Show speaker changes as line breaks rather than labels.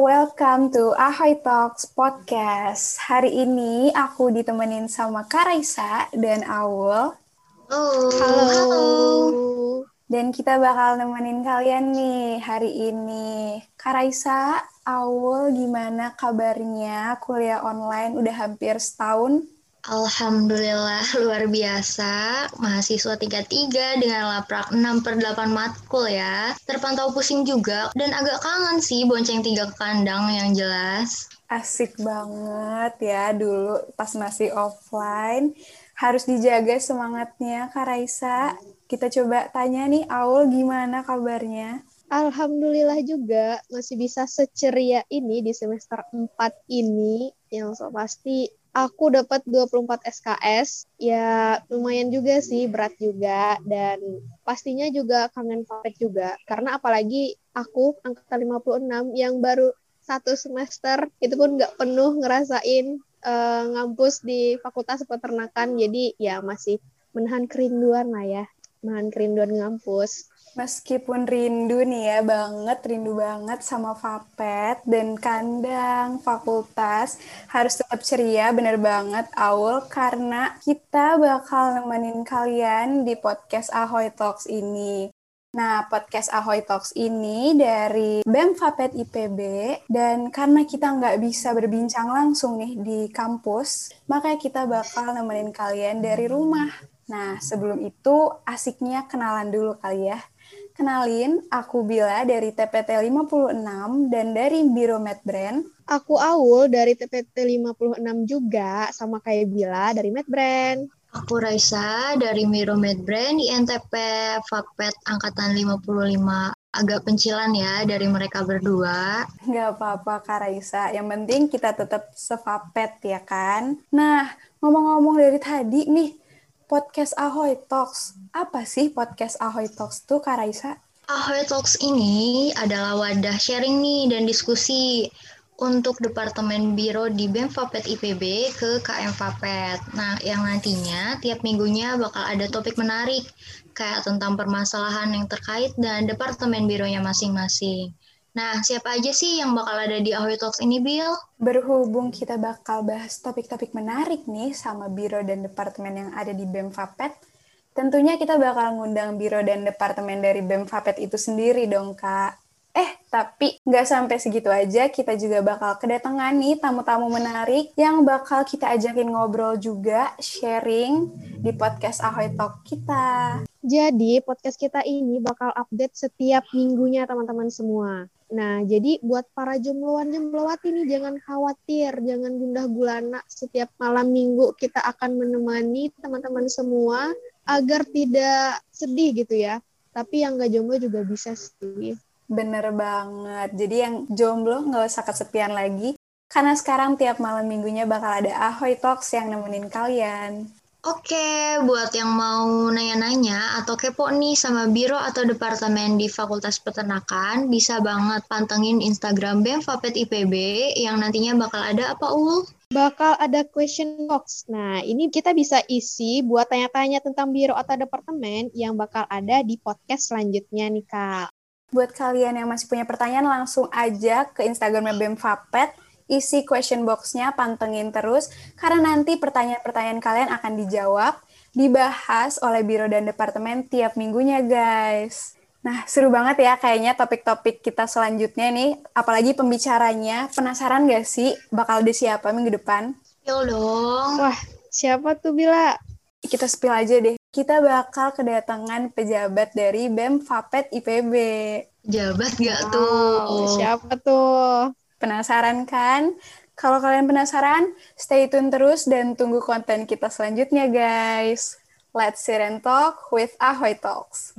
welcome to Ahoy Talks Podcast. Hari ini aku ditemenin sama Karaisa dan Aul.
Halo.
Halo. Dan kita bakal nemenin kalian nih hari ini. Karaisa, Aul, gimana kabarnya? Kuliah online udah hampir setahun
Alhamdulillah luar biasa. Mahasiswa tingkat 3 dengan laprak 6 per 8 matkul ya. Terpantau pusing juga dan agak kangen sih bonceng tiga kandang yang jelas.
Asik banget ya dulu pas masih offline. Harus dijaga semangatnya Kak Raisa. Kita coba tanya nih Aul gimana kabarnya?
Alhamdulillah juga masih bisa seceria ini di semester 4 ini yang so pasti aku dapat 24 SKS. Ya lumayan juga sih, berat juga dan pastinya juga kangen favorit juga. Karena apalagi aku angkatan 56 yang baru satu semester itu pun nggak penuh ngerasain uh, ngampus di Fakultas Peternakan. Jadi ya masih menahan kerinduan lah ya, menahan kerinduan ngampus.
Meskipun rindu nih ya banget, rindu banget sama Fapet dan kandang fakultas harus tetap ceria, bener banget Aul karena kita bakal nemenin kalian di podcast Ahoy Talks ini. Nah, podcast Ahoy Talks ini dari BEM Fapet IPB dan karena kita nggak bisa berbincang langsung nih di kampus, makanya kita bakal nemenin kalian dari rumah. Nah, sebelum itu asiknya kenalan dulu kali ya. Kenalin, aku Bila dari TPT 56 dan dari Biro Medbrand.
Aku Aul dari TPT 56 juga, sama kayak Bila dari Medbrand.
Aku Raisa dari Biro Medbrand di NTP Fakpet Angkatan 55 agak pencilan ya dari mereka berdua.
Gak apa-apa Kak Raisa, yang penting kita tetap sefapet ya kan. Nah, ngomong-ngomong dari tadi nih, podcast Ahoy Talks. Apa sih podcast Ahoy Talks tuh, Kak Raisa?
Ahoy Talks ini adalah wadah sharing nih dan diskusi untuk Departemen Biro di BEM Fapet IPB ke KM Fapet. Nah, yang nantinya tiap minggunya bakal ada topik menarik kayak tentang permasalahan yang terkait dan Departemen Bironya masing-masing. Nah, siapa aja sih yang bakal ada di Ahoy Talks ini, Bill?
Berhubung kita bakal bahas topik-topik menarik nih sama Biro dan Departemen yang ada di BEM Fapet, tentunya kita bakal ngundang Biro dan Departemen dari BEM Fapet itu sendiri dong, Kak. Eh, tapi nggak sampai segitu aja, kita juga bakal kedatangan nih tamu-tamu menarik yang bakal kita ajakin ngobrol juga, sharing di podcast Ahoy Talk kita.
Jadi, podcast kita ini bakal update setiap minggunya teman-teman semua. Nah, jadi buat para jombloan jomblowati nih jangan khawatir, jangan gundah gulana. Setiap malam minggu kita akan menemani teman-teman semua agar tidak sedih gitu ya. Tapi yang gak jomblo juga bisa sih.
Bener banget. Jadi yang jomblo nggak usah kesepian lagi. Karena sekarang tiap malam minggunya bakal ada Ahoy Talks yang nemenin kalian.
Oke, buat yang mau nanya-nanya atau kepo nih sama biro atau departemen di Fakultas Peternakan, bisa banget pantengin Instagram BEM Fapet IPB yang nantinya bakal ada apa, Ul?
Bakal ada question box. Nah, ini kita bisa isi buat tanya-tanya tentang biro atau departemen yang bakal ada di podcast selanjutnya nih, Kak.
Buat kalian yang masih punya pertanyaan, langsung aja ke Instagramnya BEM Fapet isi question box-nya, pantengin terus, karena nanti pertanyaan-pertanyaan kalian akan dijawab, dibahas oleh Biro dan Departemen tiap minggunya, guys. Nah, seru banget ya kayaknya topik-topik kita selanjutnya nih, apalagi pembicaranya. Penasaran gak sih bakal ada siapa minggu depan?
Yo dong.
Wah, siapa tuh Bila?
Kita spill aja deh. Kita bakal kedatangan pejabat dari BEM Fapet IPB.
Jabat gak wow, tuh?
Siapa tuh?
Penasaran kan? Kalau kalian penasaran, stay tune terus dan tunggu konten kita selanjutnya, guys. Let's sit and talk with Ahoy Talks.